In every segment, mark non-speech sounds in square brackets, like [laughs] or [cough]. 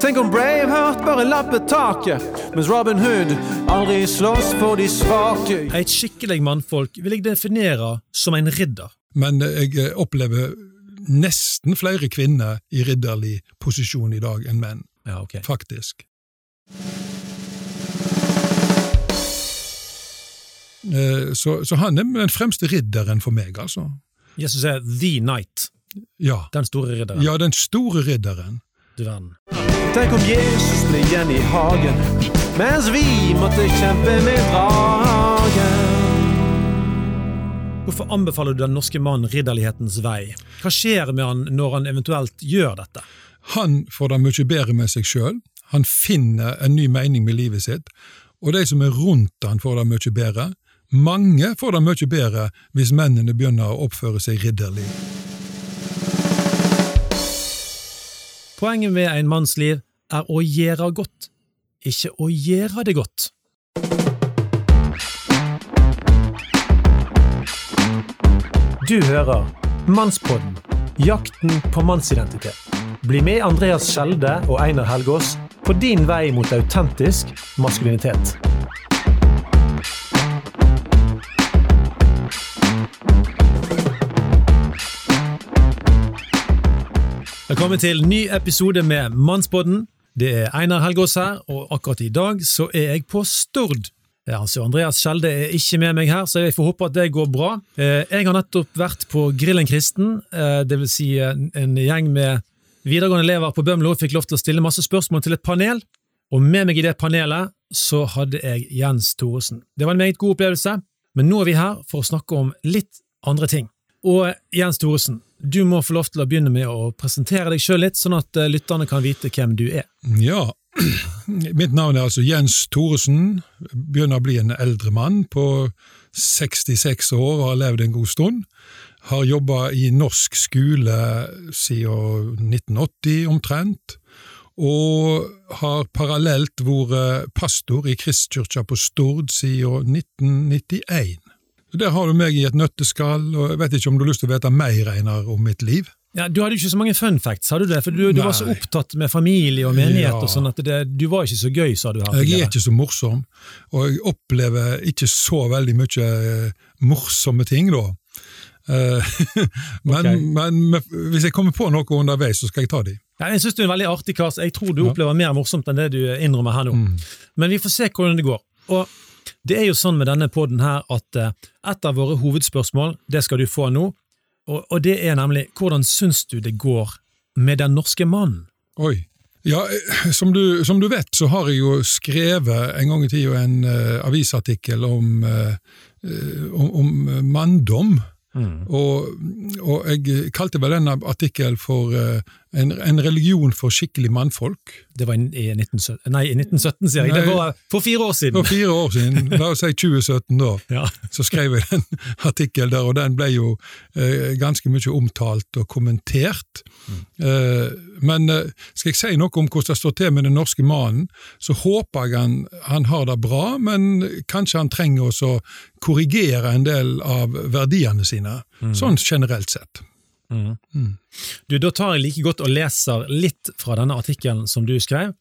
Tenk om Braveheart bare lappet taket, mens Robin Hood aldri slåss for de svake. Et skikkelig mannfolk vil jeg definere som en ridder. Men jeg eh, opplever nesten flere kvinner i ridderlig posisjon i dag enn menn, Ja, ok. faktisk. Eh, Så, så han er den fremste ridderen for meg, altså. Jesus er the knight, Ja. den store ridderen. Ja, den store ridderen. Du verden. Tenk om Jesus ble igjen i hagen, mens vi måtte kjempe med dragen. Hvorfor anbefaler du den norske mannen ridderlighetens vei? Hva skjer med han når han eventuelt gjør dette? Han får det mye bedre med seg sjøl, han finner en ny mening med livet sitt, og de som er rundt han får det mye bedre. Mange får det mye bedre hvis mennene begynner å oppføre seg ridderlig. Poenget med en manns liv er å gjøre godt, ikke å gjøre det godt. Du hører Mannspodden, jakten på mannsidentitet. Bli med Andreas Skjelde og Einar Helgaas på din vei mot autentisk maskulinitet. Velkommen til ny episode med Mannspodden. Det er Einar Helgaas her, og akkurat i dag så er jeg på Stord. Eh, Altså, Andreas Skjelde er ikke med meg her, så jeg får håpe at det går bra. Eh, Jeg har nettopp vært på Grillen kristen, dvs. det vil si en en gjeng med videregående elever på Bømlo fikk lov til å stille masse spørsmål til et panel, og med meg i det panelet så hadde jeg Jens Thoresen. Det var en meget god opplevelse, men nå er vi her for å snakke om litt andre ting. Og Jens Thoresen, du må få lov til å begynne med å presentere deg sjøl litt, sånn at eh, lytterne kan vite hvem du er. Ja, [clears throat] mitt navn er altså Jens Thoresen, begynner å bli en eldre mann på 66 år og har levd en god stund. Har jobba i norsk skole siden 1980 omtrent, og har parallelt vært pastor i Kristkirka på Stord siden 1991. Der har du meg i et nøtteskall, og jeg vet ikke om du har lyst til å vite mer, Einar, om mitt liv? Ja, Du hadde ikke så mange fun facts, hadde du det? For du, du var så opptatt med familie og menighet, Ja. og sånn at det, du var ikke så gøy, sa du her. Jeg er ikke så morsom, og jeg opplever ikke så veldig mye eh, morsomme ting, da. Eh, [laughs] men, okay. men hvis jeg kommer på noe underveis, så skal jeg ta de. Ja, jeg synes du er en veldig artig kar, så jeg tror du opplever mer morsomt enn det du innrømmer her nå. Mm. Men vi får se hvordan det går. Og det er jo sånn med denne poden her at eh, et av våre hovedspørsmål, det skal du få nå, og, og det er nemlig hvordan syns du det går med den norske mannen? Oi. Ja, eh, som du, som du vet, så har jeg jo skrevet en gang i tida en uh, avisartikkel om, uh, um, om, manndom. Mm. Og, og jeg kalte vel denne artikkelen for eh, en, en religion for skikkelig mannfolk. Det var i, i, 1917, nei, i 1917, sier jeg. Det var for fire år siden. For fire år siden, la oss si 2017 da, [laughs] Ja. så skrev jeg en artikkel der, og den ble jo eh, ganske mye omtalt og kommentert. Eh, men eh, skal jeg si noe om hvordan det står til med den norske mannen, så håper jeg han, han har det bra, men kanskje han trenger å korrigere en del av verdiene sine, sånn generelt sett. Du, Da tar jeg like godt og leser litt fra denne artikkelen som du skrev.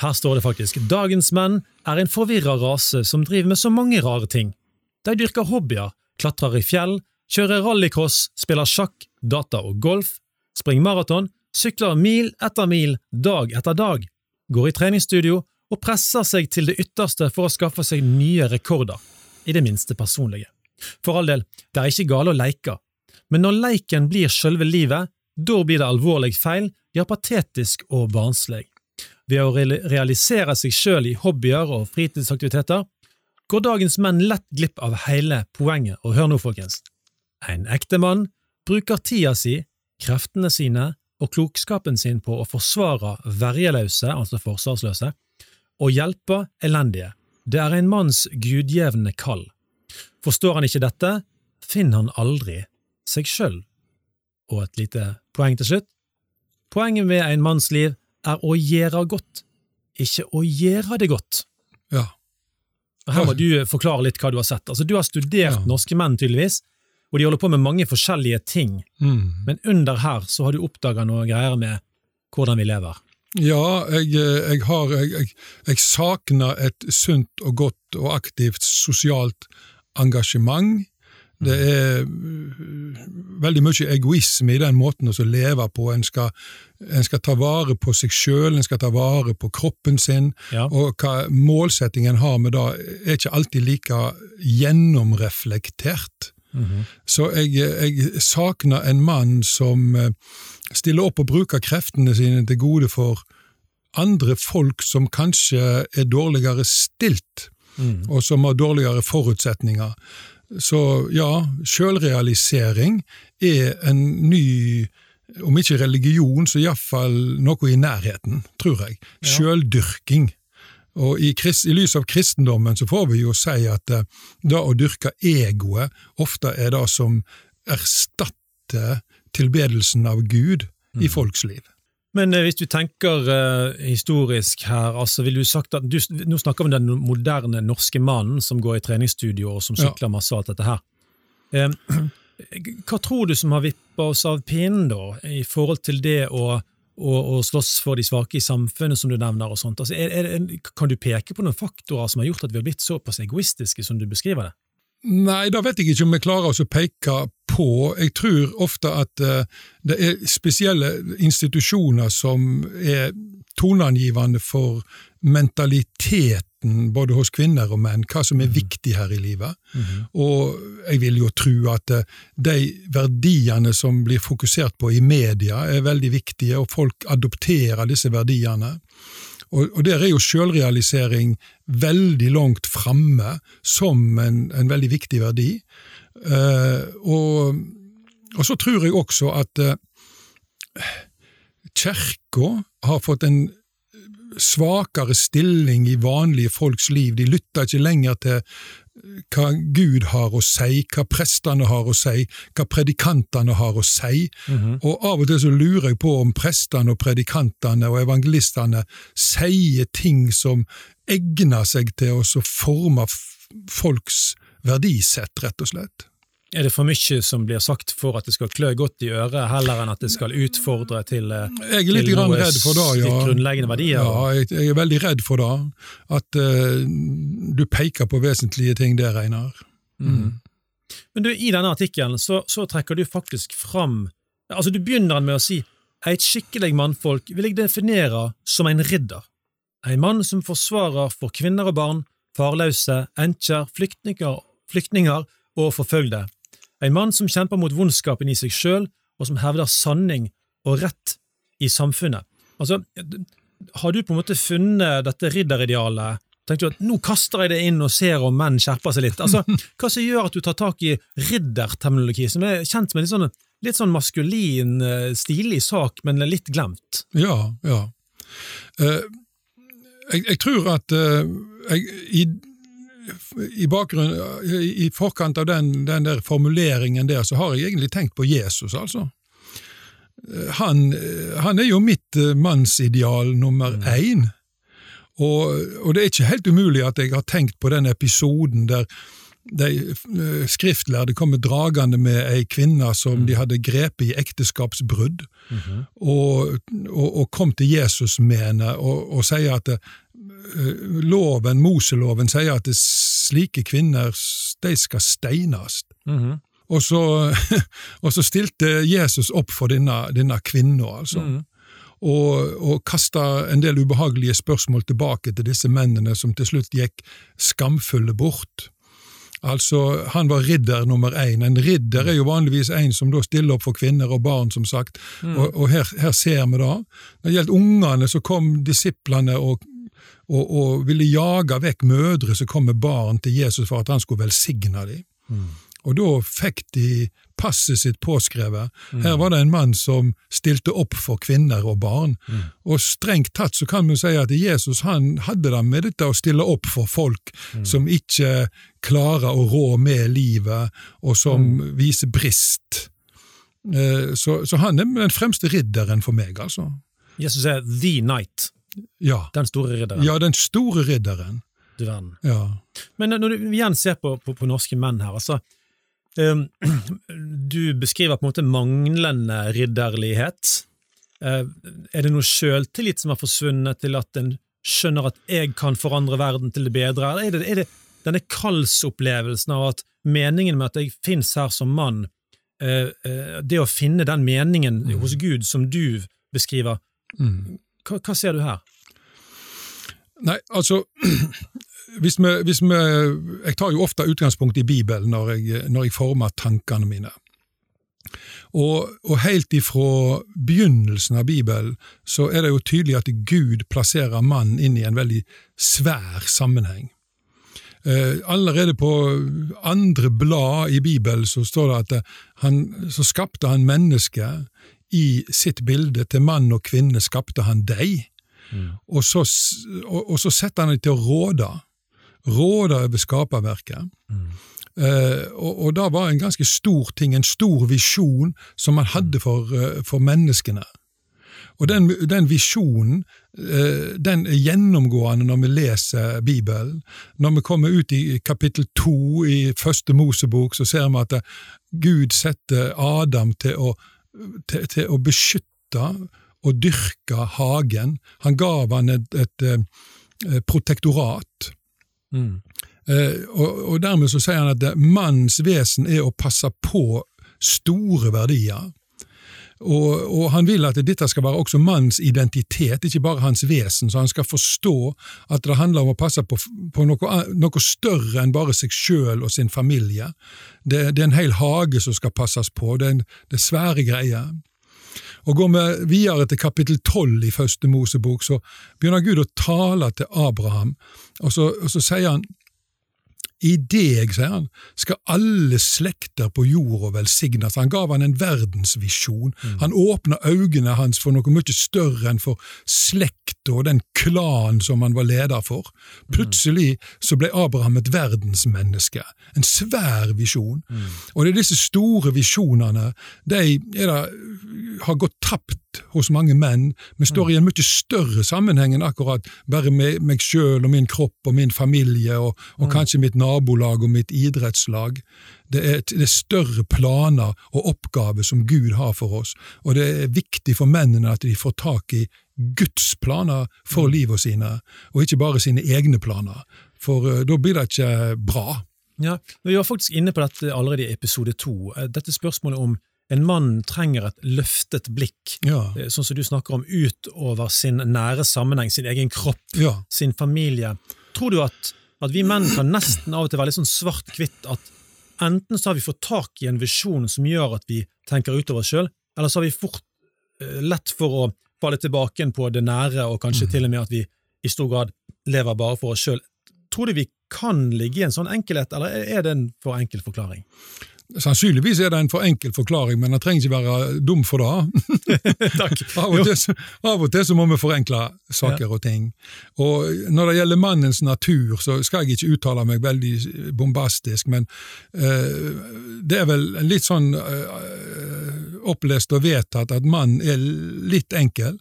Her står det faktisk Dagens menn er en forvirra rase som driver med så mange rare ting. De dyrker hobbyer, klatrer i fjell, kjører rallycross, spiller sjakk, data og golf, springer maraton, sykler mil etter mil, dag etter dag, går i treningsstudio og presser seg til det ytterste for å skaffe seg nye rekorder, i det minste personlige. For all del, det er ikke gale å leike, men når leiken blir sjølve livet, da blir det alvorlig feil, ja patetisk og barnslig. Ved å realisere seg sjøl i hobbyer og fritidsaktiviteter, går dagens menn lett glipp av hele poenget, og hør nå, folkens. En ekte mann bruker tida si, kreftene sine og klokskapen sin på å forsvare vergeløse, altså forsvarsløse, og hjelpe elendige. Det er en manns gudgjevne kall. Forstår han ikke dette, finner han aldri seg sjøl. Og et lite poeng til slutt. Poenget med en manns liv er å gjøre godt, ikke å gjøre det godt. Ja. Her må du forklare litt hva du har sett. Altså, Du har studert Ja. norske menn, tydeligvis, og de holder på med mange forskjellige ting. Mm. Men under her så har du oppdaga noe greier med hvordan vi lever. Ja, jeg, eh, jeg har jeg, jeg, jeg savner et sunt og godt og aktivt sosialt engasjement. Det er øh, veldig mye egoisme i den måten å leve på. En skal, en skal ta vare på seg sjøl, en skal ta vare på kroppen sin, Ja. og hva målsettingen har med det, er ikke alltid like gjennomreflektert. Så jeg, jeg savner en mann som eh, stiller opp og bruker kreftene sine til gode for andre folk som kanskje er dårligere stilt, og som har dårligere forutsetninger. Så ja, sjølrealisering er en ny, om ikke religion, så iallfall noe i nærheten, tror jeg. Sjøldyrking. Og i, krist, i lys av kristendommen så får vi jo si at eh, det å dyrke egoet ofte er det som erstatter tilbedelsen av Gud i folks liv. Men eh, hvis du tenker uh, historisk her, altså vil du sagt at du, Nå snakker vi om den moderne norske mannen som går i treningsstudio og som Ja. sykler masse og alt dette her. Um, [clears throat] hva tror du som har vippa oss av pinnen, da, i forhold til det å, å, å slåss for de svake i samfunnet, som du nevner? og sånt? Altså, er, er, kan du peke på noen faktorer som har gjort at vi har blitt såpass egoistiske som du beskriver det? Nei, da vet jeg ikke om jeg klarer å peke på. Jeg tror ofte at eh, det er spesielle institusjoner som er toneangivende for mentaliteten både hos kvinner og menn, hva som er viktig her i livet. Og jeg vil jo tro at eh, de verdiene som blir fokusert på i media er veldig viktige, og folk adopterer disse verdiene. Og, og der er jo sjølrealisering veldig langt framme som en, en veldig viktig verdi. Uh, og, og så tror jeg også at uh, Kirka har fått en svakere stilling i vanlige folks liv. De lytter ikke lenger til hva Gud har å si, hva prestene har å si, hva predikantene har å si. Og av og til så lurer jeg på om prestene og predikantene og evangelistene sier ting som egner seg til å forme folks verdisett, rett og slett. Er det for mye som blir sagt for at det skal klø godt i øret, heller enn at det skal utfordre til, eh, Jeg er litt til noe redd for det, ja. grunnleggende verdier? Ja, jeg, jeg er veldig redd for det. At uh, du peker på vesentlige ting der, Einar. Men du, i denne artikkelen så, så trekker du faktisk fram Altså, du begynner med å si et skikkelig mannfolk vil jeg definere som en ridder. En mann som forsvarer for kvinner og barn, farløse, enkjer, flyktninger, flyktninger og forfølgde. En mann som kjemper mot vondskapen i seg sjøl, og som hevder sanning og rett i samfunnet. Altså, har du på en måte funnet dette ridderidealet Tenkte du at nå kaster jeg det inn og ser om menn skjerper seg litt? Altså, [laughs] Hva som gjør at du tar tak i ridderterminologi, som er kjent en litt sånn, litt sånn maskulin, eh, stilig sak, men litt glemt? Ja, ja. Uh, jeg, jeg tror at uh, jeg, i, i i, forkant av den, den der formuleringen der, så har jeg egentlig tenkt på Jesus, altså. Eh, Han, eh, han er jo mitt eh, mannsideal nummer én. Og, og det er ikke helt umulig at jeg har tenkt på den episoden der de skriftlærde kommer dragende med ei kvinne som de hadde grepet i ekteskapsbrudd, og, og, og kom til Jesus med henne og, sier at loven, Moseloven sier at slike kvinner de skal steines. Og så, [laughs] og så stilte Jesus opp for denne, denne kvinna, altså. Og, og kasta en del ubehagelige spørsmål tilbake til disse mennene, som til slutt gikk skamfulle bort. Altså, Han var ridder nummer én. En ridder er jo vanligvis en som da stiller opp for kvinner og barn, som sagt. Og, og her, her ser vi det. Når det gjelder ungene, så kom disiplene og, og, og ville jage vekk mødre som kom med barn til Jesus for at han skulle velsigne dem. Og da fikk de passet sitt påskrevet. Her var det en mann som stilte opp for kvinner og barn. Og strengt tatt så kan vi si at Jesus han hadde det med dette å stille opp for folk som ikke klarer å rå med livet, og som viser brist. Eh, Så, så han er den fremste ridderen for meg, altså. Jesus er the knight, Ja, den store ridderen. ja den store ridderen. Du verden. Ja. Men når du igjen ser på, på, på norske menn her, altså um, [clears throat] Du beskriver på en måte manglende ridderlighet. Uh, er det noe sjøltillit som har forsvunnet til at en skjønner at jeg kan forandre verden til det bedre, eller er det, er det denne kallsopplevelsen av at meningen med at jeg fins her som mann, uh, uh, det å finne den meningen Mm. hos Gud som du beskriver, hva, hva ser du her? Nei, altså [clears throat] hvis vi, hvis vi, Jeg tar jo ofte utgangspunkt i Bibelen når jeg, når jeg former tankene mine. Og, og helt ifra begynnelsen av Bibelen så er det jo tydelig at Gud plasserer mannen inn i en veldig svær sammenheng. Eh, allerede på andre blad i Bibelen så står det at han, så skapte han mennesket i sitt bilde, til mann og kvinne skapte han deg. Og, så, og, og så setter han dem til å råde. Råde over skaperverket. Eh, og, og det var en ganske stor ting, en stor visjon som man hadde for, uh, for menneskene. Og den, den visjonen uh, den er gjennomgående når vi leser Bibelen. Når vi kommer ut i kapittel to i første Mosebok, så ser vi at Gud setter Adam til å, til, til å beskytte og dyrke hagen. Han gav han et, et, et protektorat. Eh, og, og dermed så sier han at mannens vesen er å passe på store verdier. Og, og han vil at dette skal være også mannens identitet, ikke bare hans vesen, så han skal forstå at det handler om å passe på, på noe, noe større enn bare seg sjøl og sin familie. Det, det er en hel hage som skal passes på, det er, en, det er svære greier. Og Går vi videre til kapittel 12 i første Mosebok, så begynner Gud å tale til Abraham, og så, og så sier han i deg, sier han, skal alle slekter på jorda velsignes. Han gav han en verdensvisjon. Han åpna øynene hans for noe mye større enn for slekta og den klan som han var leder for. Plutselig så ble Abraham et verdensmenneske. En svær visjon. Og det er disse store visjonene de det, har gått tapt hos mange menn. Vi står i en mye større sammenheng enn akkurat bare med meg sjøl og min kropp og min familie og, og kanskje mitt nabolag og mitt idrettslag. Det er, det er større planer og oppgaver som Gud har for oss, og det er viktig for mennene at de får tak i Guds planer for livet sine, og ikke bare sine egne planer, for eh, da blir det ikke bra. Ja, Vi var faktisk inne på dette allerede i episode to. Eh, Dette spørsmålet om en mann trenger et løftet blikk, Ja, eh, sånn som du snakker om, utover sin nære sammenheng, sin egen kropp, ja. sin familie. Tror du at, at vi menn kan nesten av og til være litt sånn svart-hvitt, at enten så har vi fått tak i en visjon som gjør at vi tenker utover oss sjøl, eller så har vi fort eh, lett for å falle tilbake på det nære, og kanskje til og med at vi i stor grad lever bare for oss sjøl. Tror du vi kan ligge i en sånn enkelhet, eller er det en for enkel forklaring? Sannsynligvis er det en for enkel forklaring, men han trenger ikke være dum for det. [laughs] Av og, til, av og til så må vi forenkle saker og ting. Og Når det gjelder mannens natur, så skal jeg ikke uttale meg veldig bombastisk, men uh, det er vel litt sånn uh, opplest og vedtatt at mannen er litt enkel.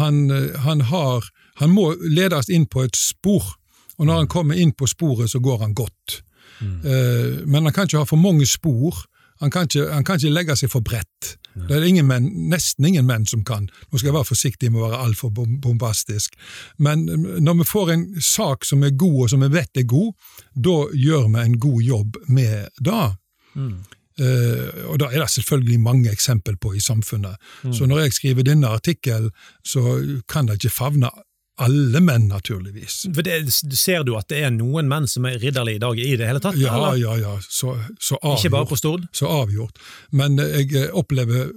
Han, han, har, han må ledes inn på et spor, og når han kommer inn på sporet, så går han godt. Eh, men han kan ikke ha for mange spor. Han kan ikke, han kan ikke legge seg for bredt. Det er ingen menn, nesten ingen menn som kan. Nå skal jeg være forsiktig med å være altfor bom- bombastisk. Men eh, når vi får en sak som er god, og som vi vet er god, da gjør vi en god jobb med det. Uh, og da er det selvfølgelig mange eksempel på i samfunnet. Så når jeg skriver denne artikkelen, så kan det ikke favne alle menn, naturligvis. Det, Ser du at det er noen menn som er ridderlige i dag i det hele tatt? Ja, eller? ja, ja. Så, så avgjort. Ikke bare på Stord? så avgjort. Men eh, jeg eh, opplever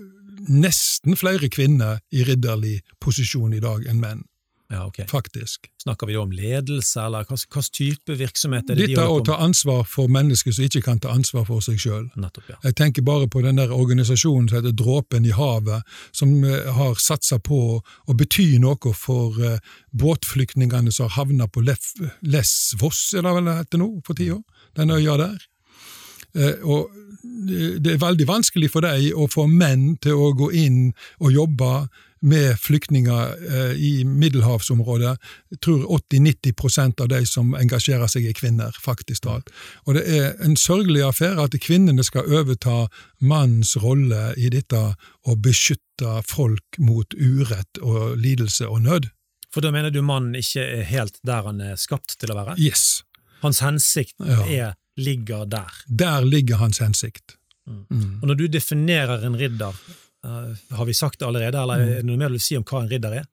nesten flere kvinner i ridderlig posisjon i dag enn menn, Ja, ok. faktisk. Snakker vi om ledelse, eller hva slags type virksomhet er det de Dette å ta ansvar for mennesker som ikke kan ta ansvar for seg sjøl. Ja. Jeg tenker bare på den der organisasjonen som heter Dråpen i havet, som eh, har satsa på å bety noe for eh, båtflyktningene som har havna på Lef Lesvos, er det vel det heter nå for tida? Den øya der. Eh, og det er veldig vanskelig for dem å få menn til å gå inn og jobbe med flyktninger eh, i middelhavsområdet. Jeg tror 80-90% av de som engasjerer seg, er kvinner, faktisk talt. Og det er en sørgelig affære at kvinnene skal overta mannens rolle i dette å beskytte folk mot urett og lidelse og nød. For da mener du mannen ikke er helt der han er skapt til å være? Yes. Hans hensikt er, ligger der. Der ligger hans hensikt. Og når du definerer en ridder, har vi sagt det allerede, eller er det noe mer du vil si om hva en ridder er?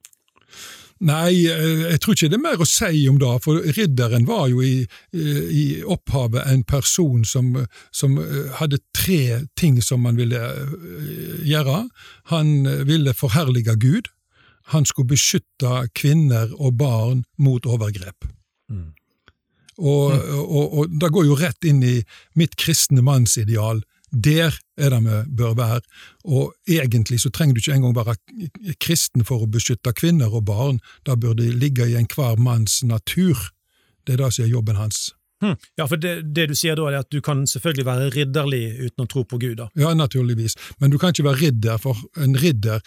Nei, eh, jeg tror ikke det er mer å si om det, for ridderen var jo i, eh, i opphavet en person som, som eh, hadde tre ting som han ville eh, gjøre. Han eh, ville forherlige Gud, han skulle beskytte kvinner og barn mot overgrep. Og, og, og det går jo rett inn i mitt kristne mannsideal. Der er det vi bør være, og egentlig så trenger du ikke engang være kristen for å beskytte kvinner og barn, det burde ligge i enhver manns natur. Det er det som er jobben hans. Hmm. Ja, for det, det du sier da, er at du kan selvfølgelig være ridderlig uten å tro på Gud. da. Ja, naturligvis, men du kan ikke være ridder, for en ridder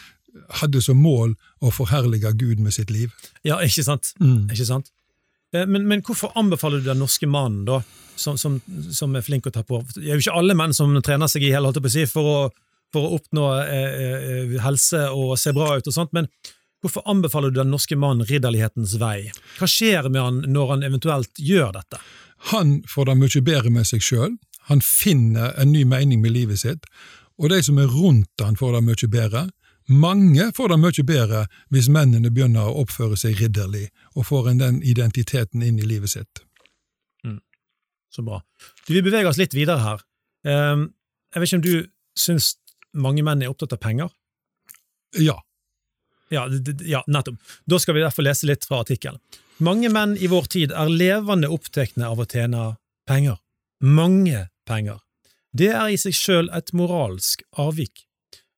hadde som mål å forherlige Gud med sitt liv. Ja, ikke sant? Ikke sant? Eh, Men, men hvorfor anbefaler du den norske mannen, da, som, som, som er flink å ta på? Det er jo ikke alle menn som trener seg i hele, holdt jeg på å si, for å, for å oppnå eh, eh, helse og se bra ut og sånt, men hvorfor anbefaler du den norske mannen ridderlighetens vei? Hva skjer med han når han eventuelt gjør dette? Han får det mye bedre med seg sjøl, han finner en ny mening med livet sitt, og de som er rundt han får det mye bedre. Mange får det mye bedre hvis mennene begynner å oppføre seg ridderlig, og får en den identiteten inn i livet sitt. Så bra. Du, Vi beveger oss litt videre her. Um, Jeg vet ikke om du syns mange menn er opptatt av penger? Ja. Ja, ja, nettopp. Da skal vi derfor lese litt fra artikkelen. Mange menn i vår tid er levende opptekne av å tjene penger. Mange penger. Det er i seg sjøl et moralsk avvik.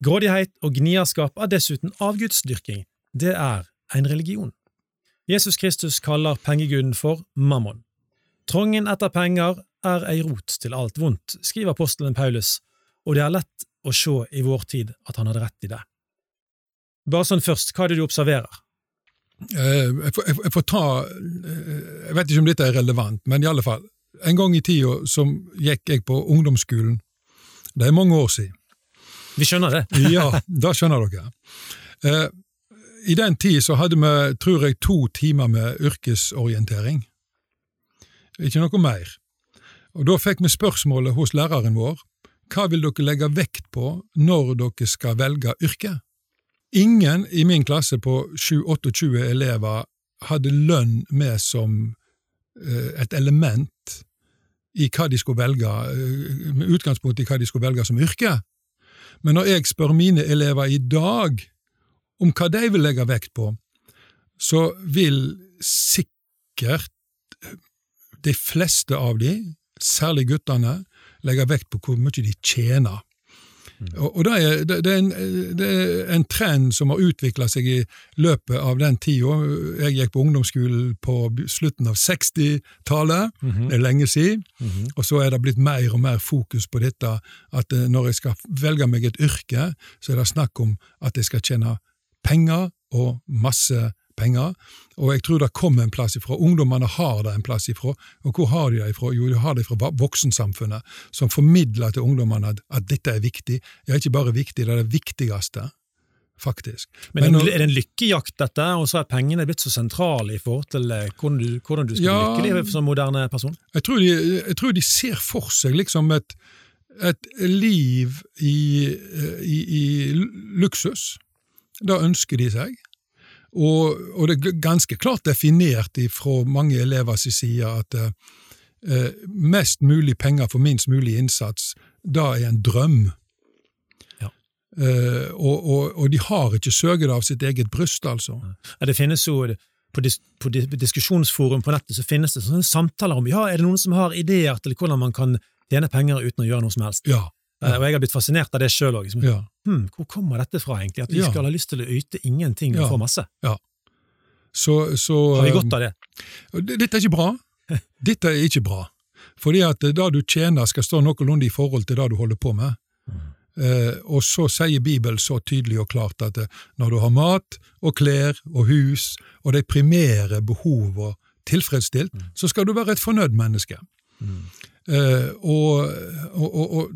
Grådighet og gnierskap er dessuten avgudsdyrking. Det er en religion. Jesus Kristus kaller pengeguden for mammon. Trongen etter penger er ei rot til alt vondt, skriver apostelen Paulus, og det er lett å se i vår tid at han hadde rett i det. Bare sånn først, hva er det du observerer? Eh, Jeg får, jeg, får ta eh, Jeg vet ikke om dette er relevant, men i alle fall. En gang i tida gikk jeg på ungdomsskolen. Det er mange år siden. Vi skjønner det. [laughs] Ja, da skjønner dere. Eh, I den tid så hadde vi, tror jeg, to timer med yrkesorientering. Ikke noe mer. Og Da fikk vi spørsmålet hos læreren vår hva vil dere legge vekt på når dere skal velge yrke? Ingen i min klasse på 7-28 elever hadde lønn med som eh, et element i hva de skulle velge, eh, med utgangspunkt i hva de skulle velge som yrke. Men når jeg spør mine elever i dag om hva de vil legge vekt på, så vil sikkert de fleste av de, særlig guttene, legge vekt på hvor mye de tjener. Og, og det, er, det, er en, det er en trend som har utvikla seg i løpet av den tida. Jeg gikk på ungdomsskolen på slutten av 60-tallet, det er lenge siden. Og så er det blitt mer og mer fokus på dette, at eh, når jeg skal velge meg et yrke, så er det snakk om at jeg skal tjene penger, og masse penger. Og jeg tror det kommer en plass ifra. Ungdommene har det en plass ifra. Og hvor har de det ifra? Jo, de har det fra voksensamfunnet, som formidler til ungdommene at, at dette er viktig. Ja, ikke bare viktig, det er det viktigste, faktisk. Men, Men er det- er en lykkejakt, dette, og så er pengene blitt så sentrale i forhold til eh, hvordan du, hvordan du skal Ja. bli lykkelig som moderne person? Jeg tror, de, jeg tror de ser for seg liksom et, et liv i, i, i luksus. Det ønsker de seg. Og, og det er ganske klart definert fra mange elevers side at eh, mest mulig penger for minst mulig innsats, det er en drøm. Ja. Eh, og, og, og de har ikke søket av sitt eget bryst, altså. Ja, det finnes jo på, dis, på diskusjonsforum på nettet så finnes det sånne samtaler om ja, er det noen som har ideer til hvordan man kan tjene penger uten å gjøre noe som helst. Ja. Eh, Og jeg har blitt fascinert av det sjøl òg. Liksom. ja. Hm, hvor kommer dette fra, egentlig? At vi Ja. skal ha lyst til å yte ingenting og Ja. få masse? Så, så, Har vi godt av det? Dette er ikke bra. [laughs] Dette er ikke bra. Fordi at det du tjener skal stå noenlunde i forhold til det du holder på med. Eh, og så sier Bibelen så tydelig og klart at eh, når du har mat og klær og hus og de primære behovene tilfredsstilt, Mm. så skal du være et fornøyd menneske. Eh, og, og, og, og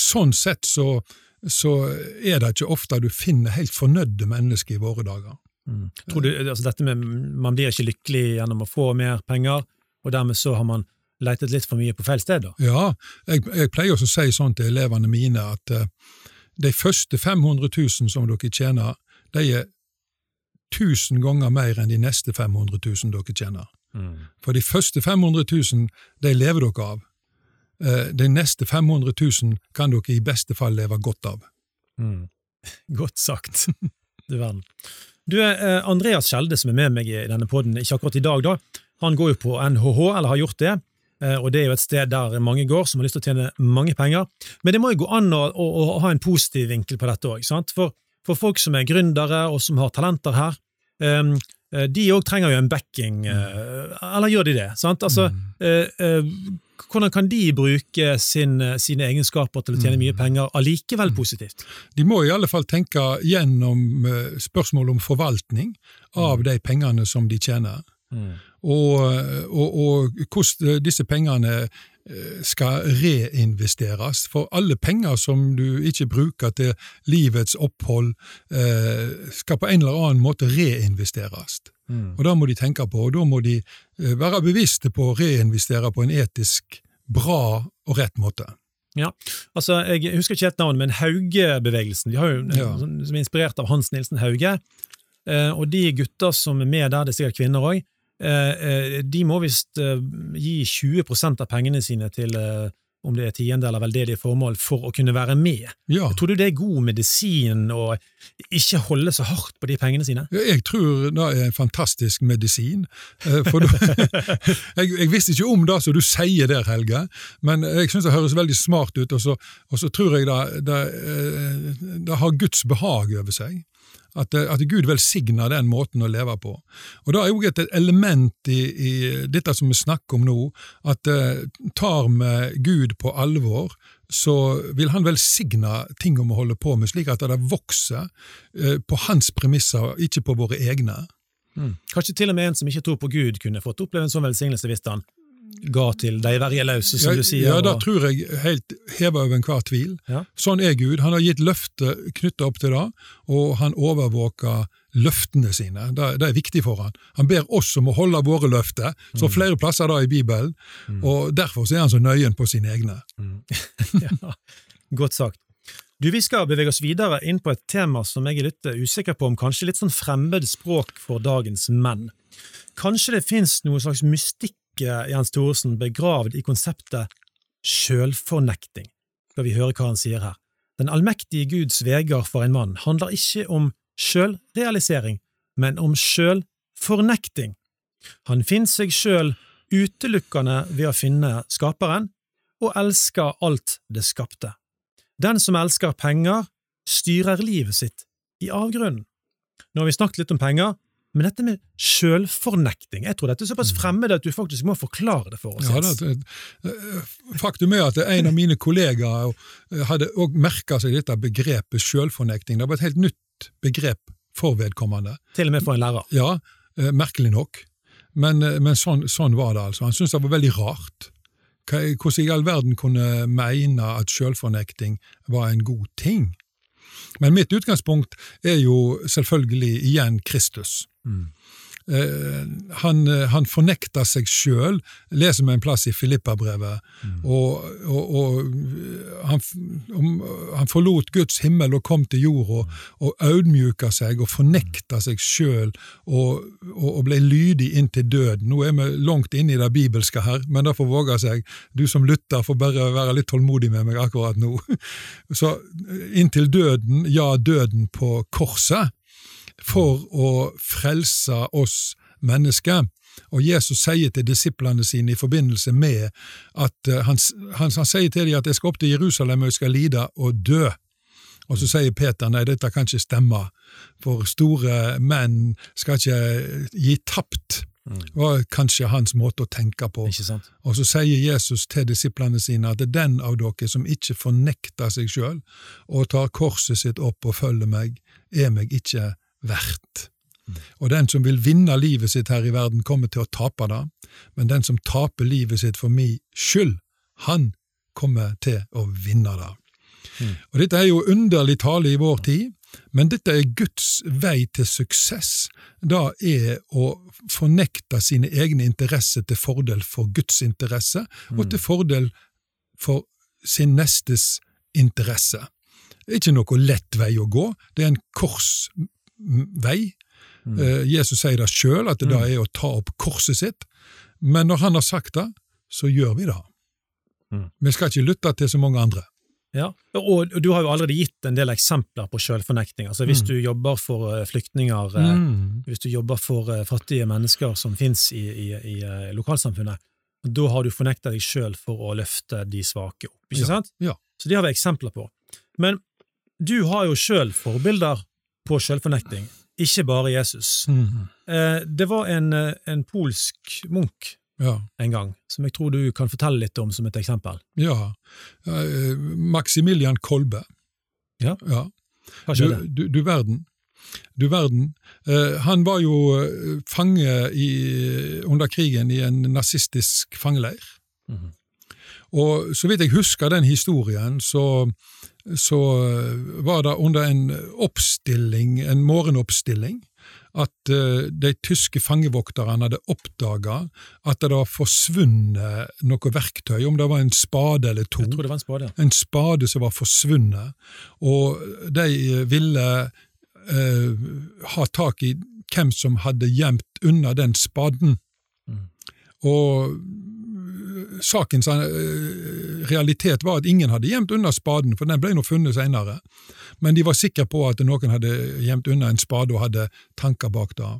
sånn sett så, så er det ikke ofte du finner helt fornøyde mennesker i våre dager. Tror du, altså dette med Man blir ikke lykkelig gjennom å få mer penger, og dermed så har man leitet litt for mye på feil sted? da? Ja, jeg, jeg pleier også å si sånn til elevene mine at uh, de første 500 000 som dere tjener, de er 1000 ganger mer enn de neste 500 000 dere tjener. For de første 500 000, de lever dere av. Eh, De neste 500 000 kan dere i beste fall leve godt av. Mm. [laughs] Godt sagt. [laughs] Du verden. Du, eh, Andreas Skjelde, som er med meg i denne podden, ikke akkurat i dag, da, han går jo på NHH, eller har gjort det. eh, Og det er jo et sted der mange går som har lyst til å tjene mange penger. Men det må jo gå an å, å, å ha en positiv vinkel på dette òg. For, for folk som er gründere og som har talenter her, eh, de òg trenger jo en backing. Mm. Eller gjør de det? sant? Altså, eh, eh, hvordan kan de bruke sin, sine egenskaper til å tjene mye penger allikevel positivt? De må i alle fall tenke gjennom spørsmålet spørsmål om forvaltning av de pengene som de tjener. Og, og, og hvordan disse pengene eh, skal reinvesteres. For alle penger som du ikke bruker til livets opphold, eh, skal på en eller annen måte reinvesteres. Og Det må de tenke på, og da må de eh, være bevisste på å reinvestere på en etisk bra og rett måte. Ja, altså jeg husker ikke helt navnet, men Hauge-bevegelsen, Ja. som som er inspirert av Hans Nilsen Hauge, eh, og de gutter som er med der, det er sikkert kvinner òg, de må visst eh, gi 20% av pengene sine til eh, om det er tiendedel av veldedige formål, for å kunne være med. Ja. Tror du det er god medisin å ikke holde så hardt på de pengene sine? Jeg tror det er en fantastisk medisin. eh, For [laughs] jeg, jeg visste ikke om det som du sier der, Helge, men jeg syns det høres veldig smart ut, og så, og så tror jeg det, det, eh, det har Guds behag over seg. At, at Gud velsigner den måten å leve på. Og Det er jo et element i, i dette som vi snakker om nå, at eh, tar vi Gud på alvor, så vil han velsigne ting vi holder på med, slik at det vokser eh, på hans premisser, ikke på våre egne. Kanskje til og med en som ikke tror på Gud, kunne fått oppleve en sånn velsignelse hvis han ga til de vergeløse, som Ja, du sier. ja, det tror jeg helt hever over enhver tvil. Ja. Sånn er Gud. Han har gitt løfter knyttet opp til det, og han overvåker løftene sine. Det, det er viktig for han. Han ber oss om å holde våre løfter, så Mm. flere plasser da i Bibelen, og derfor så er han så nøyen på sine egne. [laughs] ja, godt sagt. Du, Vi skal bevege oss videre inn på et tema som jeg er litt usikker på om kanskje litt sånn fremmed språk for dagens menn. Kanskje det finnes noe slags mystikk, eh, Jens Thoresen, begravd i konseptet sjølfornekting. Skal vi høre hva han sier her. Den allmektige Guds veger for en mann handler ikke om sjølrealisering, men om sjølfornekting. Han finner seg sjøl utelukkende ved å finne Skaperen, og elsker alt det skapte. Den som elsker penger, styrer livet sitt i avgrunnen. Nå har vi snakket litt om penger, men dette med sjølfornekting, jeg tror dette er såpass fremmed at du faktisk må forklare det for oss. Ja, det, det, faktum er at en av mine kollegaer hadde også merka seg dette begrepet sjølfornekting. Det var et helt nytt begrep for vedkommende. Til og med for en lærer. Ja, eh, merkelig nok. Men, eh, men sånn, sånn var det altså. Han syntes det var veldig rart. Hvordan i all verden kunne mene at sjølfornekting var en god ting? Men mitt utgangspunkt er jo selvfølgelig igjen Kristus. Eh, han, eh, han fornekta seg sjøl, leser vi en plass i Filippabrevet, og, og, og han, han forlot Guds himmel og kom til jorda, og audmjuka seg og fornekta seg sjøl, og, og, og ble lydig inntil døden. Nå er vi langt inne i det bibelske her, men det får våge seg. Du som lytter får bare være litt tålmodig med meg akkurat nå. [laughs] Så eh, inntil døden, ja, døden på korset for å frelse oss mennesker. Og Jesus sier til disiplene sine i forbindelse med at eh, han, han, han sier til dem at jeg skal opp til Jerusalem og jeg skal lide og dø. Og så sier Peter nei, dette kan ikke stemme, for store menn skal ikke gi tapt var kanskje hans måte å tenke på. Og så sier Jesus til disiplene sine at det er den av dere som ikke fornekter seg sjøl og tar korset sitt opp og følger meg, er meg ikke verdt. Og den som vil vinne livet sitt her i verden, kommer til å tape det, men den som taper livet sitt for min skyld, han kommer til å vinne det. Og Dette er jo underlig tale i vår tid, men dette er Guds vei til suksess. Det er å fornekte sine egne interesser til fordel for Guds interesse, og til fordel for sin nestes interesse. Det er ikke noe lett vei å gå, det er en korsvei. Eh, Jesus sier det sjøl, at det er å ta opp korset sitt, men når han har sagt det, så gjør vi det. Vi skal ikke lytte til så mange andre. Ja, og du har jo allerede gitt en del eksempler på sjølfornekting. Altså Hvis du jobber for eh, flyktninger, eh, Mm. hvis du jobber for eh, fattige mennesker som finnes i, i, i eh, lokalsamfunnet, da har du fornekta deg sjøl for å løfte de svake opp, ikke Ja, sant? ja. Så det har vi eksempler på. Men du har jo sjøl forbilder på selvfornekting, ikke bare Jesus. Mm. Eh, Det var en, eh, en polsk munk Ja. en gang, som jeg tror du kan fortelle litt om som et eksempel. ja. Eh, Maximilian Kolbe. Ja. ja. Hva skjedde? du, du verden. Du verden. Eh, han var jo eh, fange i, under krigen i en nazistisk fangeleir. Mhm. Og så vidt jeg husker den historien, så, så eh, var det under en oppstilling, en morgenoppstilling, at eh, de tyske fangevokterne hadde oppdaga at det var forsvunnet noe verktøy, om det var en spade eller to Jeg tror det var en spade. en spade som var forsvunnet, og de ville eh, ha tak i hvem som hadde gjemt unna den spaden. Mm. Og eh, sakens eh, realitet var at ingen hadde gjemt unna spaden, for den ble nå funnet senere. Men de var sikre på at noen hadde gjemt unna en spade og hadde tanker bak det.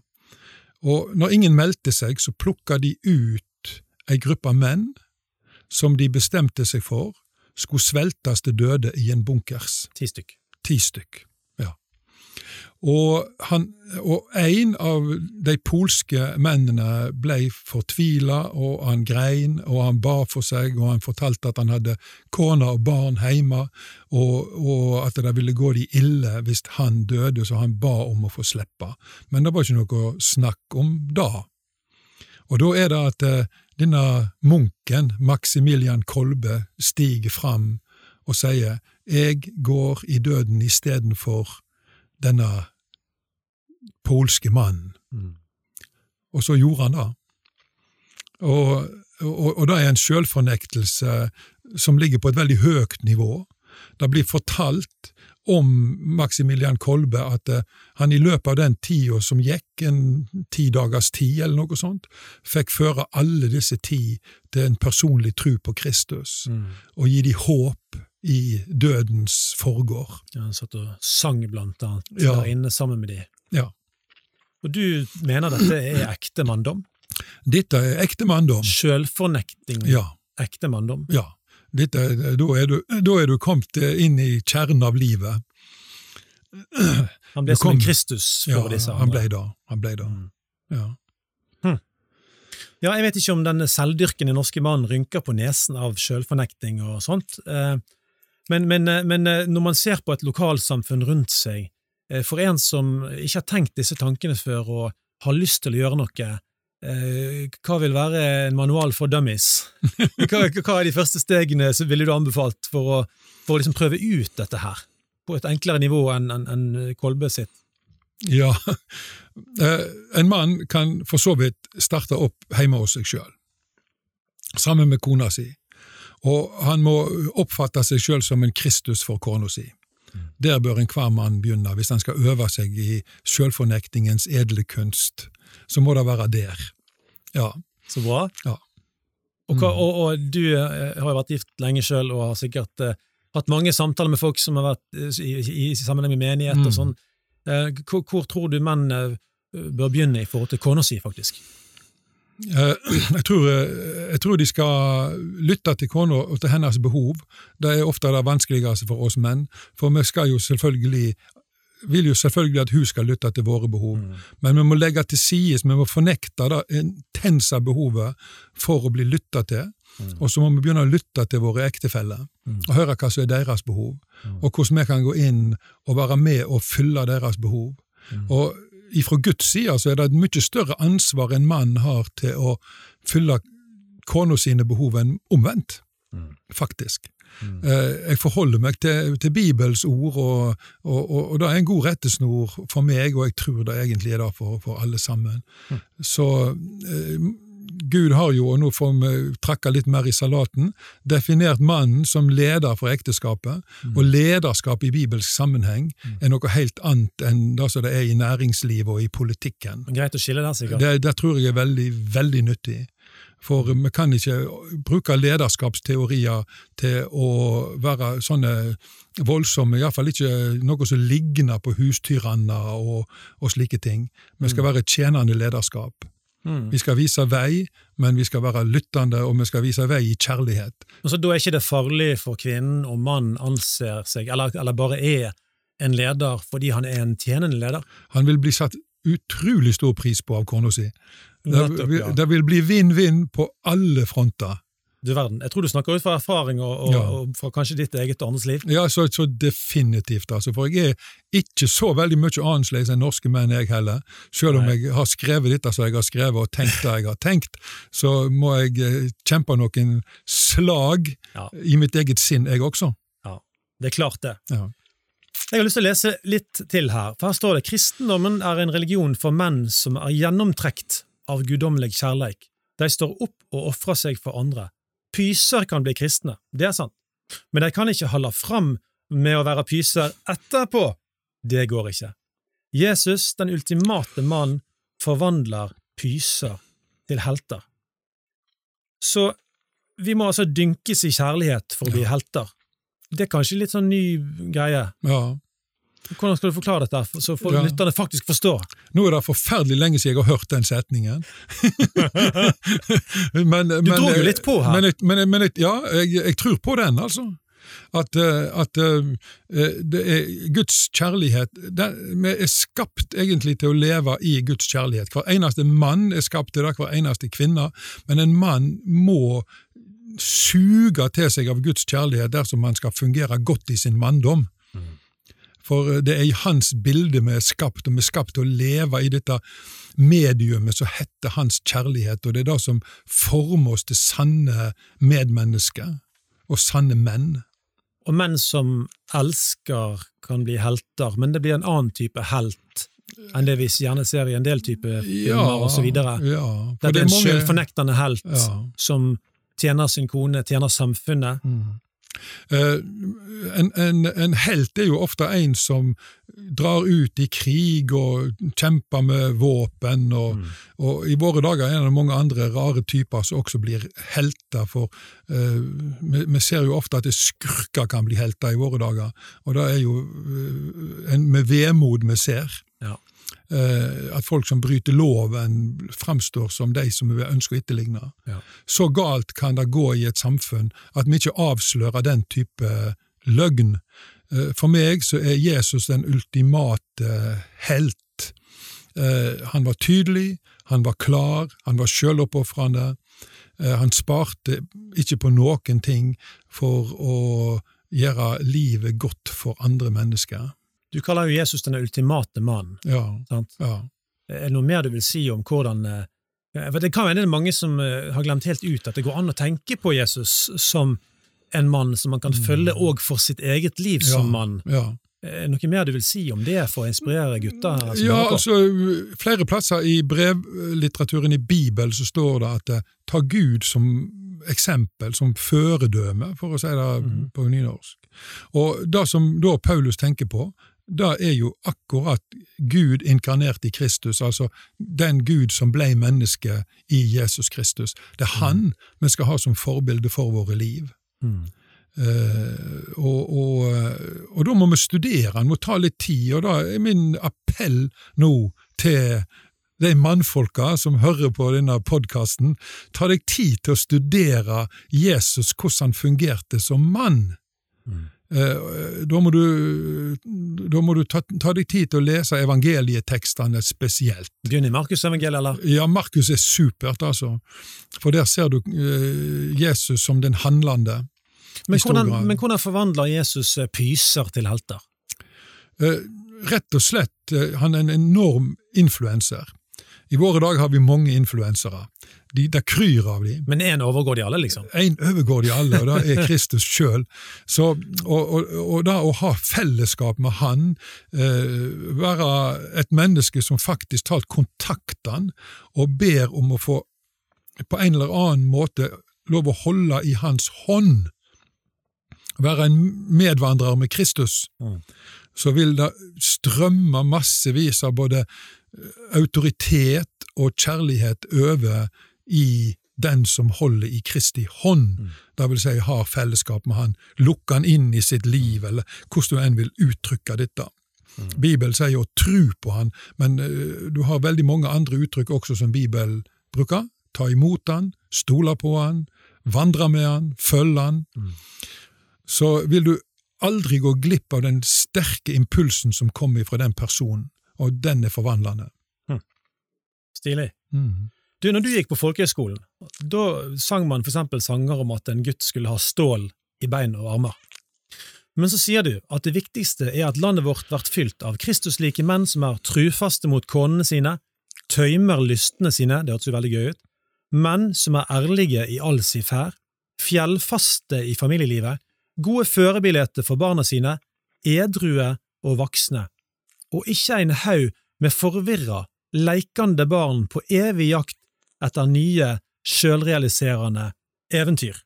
Og når ingen meldte seg, så plukka de ut ei gruppe menn som de bestemte seg for skulle sveltes til døde i en bunkers. Ti stykk. Ti stykk. Og, han, og en av de polske mennene ble fortvila, og han grein, og han ba for seg, og han fortalte at han hadde kone og barn hjemme, og, og at det ville gå de ille hvis han døde, så han ba om å få slippe. Men det var ikke noe snakk om det. Og da er det at eh, denne munken, Maximilian Kolbe, stiger fram og sier jeg går i døden istedenfor denne polske mannen. Mm. Og så gjorde han det. Og, og, og det er en selvfornektelse som ligger på et veldig høyt nivå. Det blir fortalt om Maximilian Kolbe at eh, han i løpet av den tida som gikk, en ti dagers tid eller noe sånt, fikk føre alle disse ti til en personlig tro på Kristus, Mm. og gi dem håp i dødens forgård. Ja, han satt og sang blant annet Ja. der inne sammen med de. Ja. Og du mener dette er ekte manndom? Dette er ekte manndom. Selvfornekting, Ja. ekte manndom? Ja, dette, da, er du, da er du kommet inn i kjernen av livet. Han ble som en Kristus for Ja, disse han ble da. Han ble da. Mm. Ja. Ja, jeg vet ikke om den selvdyrkende norske mannen rynker på nesen av selvfornekting og sånt, eh, men, men, eh, men eh, når man ser på et lokalsamfunn rundt seg, eh, for en som ikke har tenkt disse tankene før og har lyst til å gjøre noe, hva vil være en manual for dummies? [laughs] Hva, hva er de første stegene som ville du anbefalt for å, for å liksom prøve ut dette her, på et enklere nivå enn en, en Kolbe sitt? ja. [laughs] En mann kan for så vidt starte opp hjemme hos seg sjøl, sammen med kona si, og han må oppfatte seg sjøl som en Kristus for kona si. Der bør enhver mann begynne, hvis han skal øve seg i sjølfornektingens edle kunst. Så må det være der. Ja. Så bra. Ja. Og, Mm. og, og du eh, har jo vært gift lenge sjøl og har sikkert uh, hatt mange samtaler med folk som har vært eh, i, i, i sammenheng med menighet og Mm. sånn. Uh, hvor, hvor tror du menn uh, bør begynne i forhold til kona si, faktisk? Eh, [clears throat] Jeg tror, eh, jeg tror de skal lytte til kona og til hennes behov. Det er ofte det vanskeligste for oss menn, for vi skal jo selvfølgelig vil jo selvfølgelig at hun skal lytte til våre behov, Mm. men vi må legge til side, vi må fornekte det intense behovet for å bli lytta til, Mm. og så må vi begynne å lytte til våre ektefeller Mm. og høre hva som er deres behov, og hvordan vi kan gå inn og være med og fylle deres behov. Mm. Og ifra Guds side så er det et mye større ansvar en mann har til å fylle kona sine behov enn omvendt, Mm. faktisk. Mm. Jeg forholder meg til, til Bibels ord, og, og, og, og det er en god rettesnor for meg, og jeg tror det egentlig er det for, for alle sammen. Så eh, Gud har jo, og nå får vi trekke litt mer i salaten, definert mannen som leder for ekteskapet, og lederskap i bibelsk sammenheng er noe helt annet enn det som det er i næringslivet og i politikken. Greit å skille der, sikkert. Det, det tror jeg er veldig, veldig nyttig. For vi kan ikke bruke lederskapsteorier til å være sånne voldsomme, iallfall ikke noe som ligner på hustyranner og, og slike ting. Vi skal være tjenende lederskap. Mm. Vi skal vise vei, men vi skal være lyttende, og vi skal vise vei i kjærlighet. Og så Da er ikke det farlig for kvinnen om mannen anser seg, eller, eller bare er en leder fordi han er en tjenende leder. Han vil bli satt utrolig stor pris på av kona si. Det, ja. det vil bli vinn-vinn på alle fronter. Du verden. Jeg tror du snakker ut fra erfaring og, og, Ja. og fra kanskje ditt eget og andres liv. Ja, så, så definitivt, altså. For jeg er ikke så veldig mye annerledes enn norske menn, jeg heller. Selv om Nei. jeg har skrevet dette som jeg har skrevet, og tenkt det jeg har tenkt, så må jeg eh, kjempe noen slag Ja. i mitt eget sinn, jeg også. Ja, Det er klart, det. Ja. Jeg har lyst til å lese litt til her, for her står det kristendommen er en religion for menn som er gjennomtrekt av guddommelig kjærleik. De står opp og ofrer seg for andre. Pyser kan bli kristne, det er sant, men de kan ikke holde fram med å være pyser etterpå. Det går ikke. Jesus, den ultimate mann, forvandler pyser til helter. Så vi må altså dynkes i kjærlighet for å bli helter. Det er kanskje litt sånn ny greie. ja. Hvordan skal du forklare dette, så folk Ja. lytterne faktisk forstår? Nå er det forferdelig lenge siden jeg har hørt den setningen. [laughs] men, Du dro jo litt på her. Men, men, men ja, jeg, jeg tror på den, altså. At, eh, at eh, det er Guds kjærlighet den, Vi er skapt egentlig til å leve i Guds kjærlighet. Hver eneste mann er skapt til det, hver eneste kvinne. Men en mann må suge til seg av Guds kjærlighet dersom han skal fungere godt i sin manndom. For eh, det er i hans bilde vi er skapt, og vi er skapt til å leve i dette mediumet som heter hans kjærlighet, og det er det som former oss til sanne medmennesker og sanne menn. Og menn som elsker, kan bli helter, men det blir en annen type helt enn det vi gjerne ser i en del type filmer så videre. Ja, Det er en mange- selvfornektende helt Ja. som tjener sin kone, tjener samfunnet. Eh, en, en, en helt er jo ofte en som drar ut i krig og kjemper med våpen, og, og i våre dager er det mange andre rare typer som også blir helter, for uh, vi, vi ser jo ofte at det skurker kan bli helter i våre dager, og det er jo uh, en, med vemod vi ser. Ja. Eh, at folk som bryter loven, fremstår som de som vi ønsker å etterligne. Ja. Så galt kan det gå i et samfunn at vi ikke avslører den type løgn. Eh, For meg så er Jesus den ultimate helt. Eh, Han var tydelig, han var klar, han var sjøloppofrende. Eh, Han sparte ikke på noen ting for å gjøre livet godt for andre mennesker. Du kaller jo Jesus den ultimate mann. Ja, Sant? ja. Er det noe mer du vil si om hvordan eh, for Det kan være det er mange som eh, har glemt helt ut at det går an å tenke på Jesus som en mann som man kan følge òg for sitt eget liv som Mm. Ja, mann. Ja. Det noe mer du vil si om det for å inspirere gutter? Ja, altså, flere plasser i brevlitteraturen i Bibelen så står det at det ta Gud som eksempel, som føredøme, for å si det mm. på nynorsk. Og det som da Paulus tenker på, det er jo akkurat Gud inkarnert i Kristus, altså den Gud som ble menneske i Jesus Kristus. Det er Han vi skal ha som forbilde for våre liv. Mm. Uh, og, og, og da må vi studere, han må ta litt tid, og da er min appell nå til de mannfolka som hører på denne podkasten, ta deg tid til å studere Jesus, hvordan han fungerte som mann. Mm. Eh, Da må du, da må du ta, ta deg tid til å lese evangelietekstene spesielt. Begynn i Markusevangeliet, eller? Ja, Markus er supert, altså. For der ser du eh, Jesus som den handlende. Men hvordan, men hvordan forvandler Jesus eh, pyser til helter? Rett og slett, han er en enorm influenser. I våre dager har vi mange influensere. De, det kryr av dem. Men én overgår de alle, liksom? En overgår de alle, og det er [laughs] Kristus sjøl. Og, og, og da å ha fellesskap med Han, eh, være et menneske som faktisk talt kontakter Han, og ber om å få på en eller annen måte lov å holde i Hans hånd, være en medvandrer med Kristus, Mm. så vil det strømme massevis av både autoritet og kjærlighet over i den som holder i Kristi hånd, Mm. det vil si har fellesskap med Han, lukker Han inn i sitt liv, eller hvordan du enn vil uttrykke dette. Mm. Bibelen sier å tro på Han, men eh, du har veldig mange andre uttrykk også som Bibelen bruker. Ta imot Han, stole på Han, vandre med Han, følge Han. Mm. Så vil du aldri gå glipp av den sterke impulsen som kommer fra den personen, og den er forvandlende. Stilig. Mm. Du, når du gikk på folkehøyskolen, da sang man for eksempel sanger om at en gutt skulle ha stål i bein og armer. Men så sier du at det viktigste er at landet vårt blir fylt av Kristuslike menn som er trufaste mot konene sine, tøymer lystene sine, det hørtes jo veldig gøy ut, menn som er ærlige i all si ferd, fjellfaste i familielivet, gode førebilder for barna sine, edrue og voksne, og ikke en haug med forvirra, leikende barn på evig jakt etter nye, sjølrealiserende eventyr.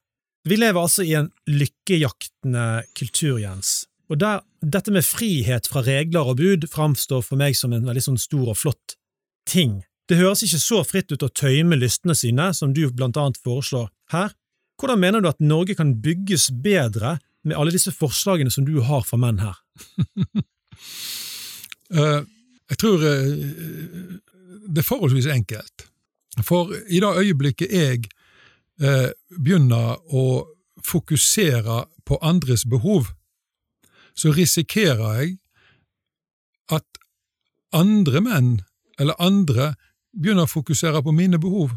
Vi lever altså i en lykkejaktende kultur, Jens, og der dette med frihet fra regler og bud framstår for meg som en veldig sånn stor og flott ting. Det høres ikke så fritt ut å tøyme lystene sine, som du blant annet foreslår her. Hvordan mener du at Norge kan bygges bedre med alle disse forslagene som du har for menn her? [laughs] Eh, jeg tror eh, det er forholdsvis enkelt. For i det øyeblikket jeg eh, begynner å fokusere på andres behov, så risikerer jeg at andre menn, eller andre, begynner å fokusere på mine behov.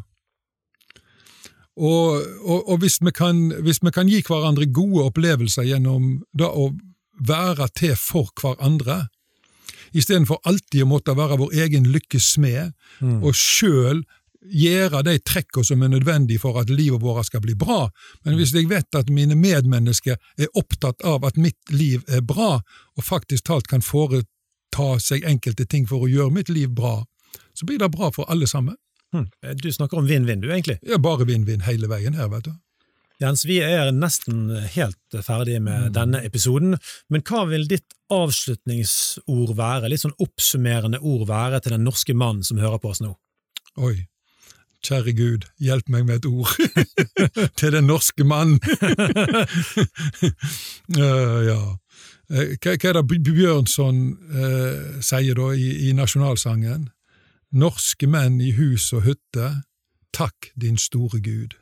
Og, og, og hvis, vi kan, hvis vi kan gi hverandre gode opplevelser gjennom det å være til for hverandre, istedenfor alltid å måtte være vår egen lykkes smed, Mm. og sjøl gjøre de trekka som er nødvendige for at livet vårt skal bli bra. Men hvis jeg vet at mine medmennesker er opptatt av at mitt liv er bra, og faktisk talt kan foreta seg enkelte ting for å gjøre mitt liv bra, så blir det bra for alle sammen. Hmm. Du snakker om vinn-vinn, du, egentlig. Er bare vinn-vinn hele veien her, vet du. Jens, vi er nesten helt ferdige med denne episoden, men hva vil ditt avslutningsord være, litt sånn oppsummerende ord være til den norske mannen som hører på oss nå? Oi, kjære Gud, hjelp meg med et ord [laughs] til den norske mann. uh, [laughs] ja. Eh, Hva, hva er det Bjørnson uh, sier da i, i nasjonalsangen? Norske menn i hus og hytte, takk din store Gud.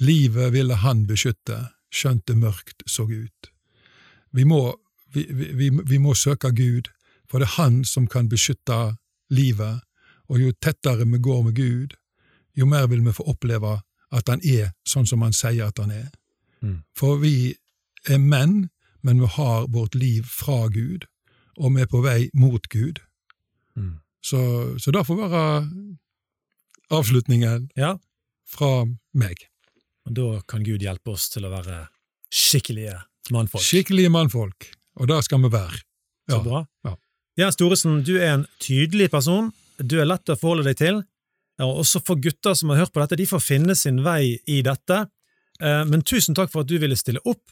Livet ville han beskytte, skjønt det mørkt så ut. Vi må, vi, vi, vi må søke Gud, for det er Han som kan beskytte livet, og jo tettere vi går med Gud, jo mer vil vi få oppleve at Han er sånn som Han sier at Han er. Mm. For vi er menn, men vi har vårt liv fra Gud, og vi er på vei mot Gud. Mm. Så, så det får være avslutningen Ja, fra meg. Og da kan Gud hjelpe oss til å være skikkelige mannfolk. Skikkelige mannfolk, og det skal vi være. Så bra. ja. Jens Thoresen, du er en tydelig person, du er lett å forholde deg til, og også for gutter som har hørt på dette, de får finne sin vei i dette. Eh, Men tusen takk for at du ville stille opp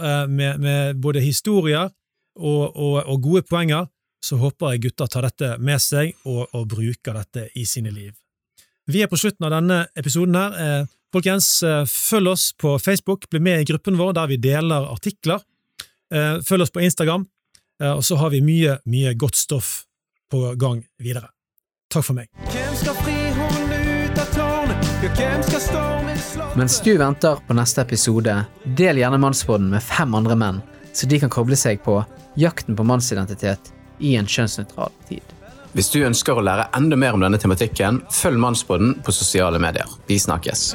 eh, med, med både historier og, og, og gode poenger. Så håper jeg gutter tar dette med seg og, og bruker dette i sine liv. Vi er på slutten av denne episoden her. Folkens, eh, følg oss på Facebook, bli med i gruppen vår der vi deler artikler. Eh, Følg oss på Instagram, eh, og så har vi mye, mye godt stoff på gang videre. Takk for meg. Hvem skal fri hånden ut av tårnet? Ja, hvem skal stormen slå Mens du venter på neste episode, del gjerne Mannsbåten med fem andre menn, så de kan koble seg på jakten på mannsidentitet i en kjønnsnøytral tid. Hvis du ønsker å lære enda mer om denne tematikken, følg Mannsbåten på sosiale medier. Vi snakkes.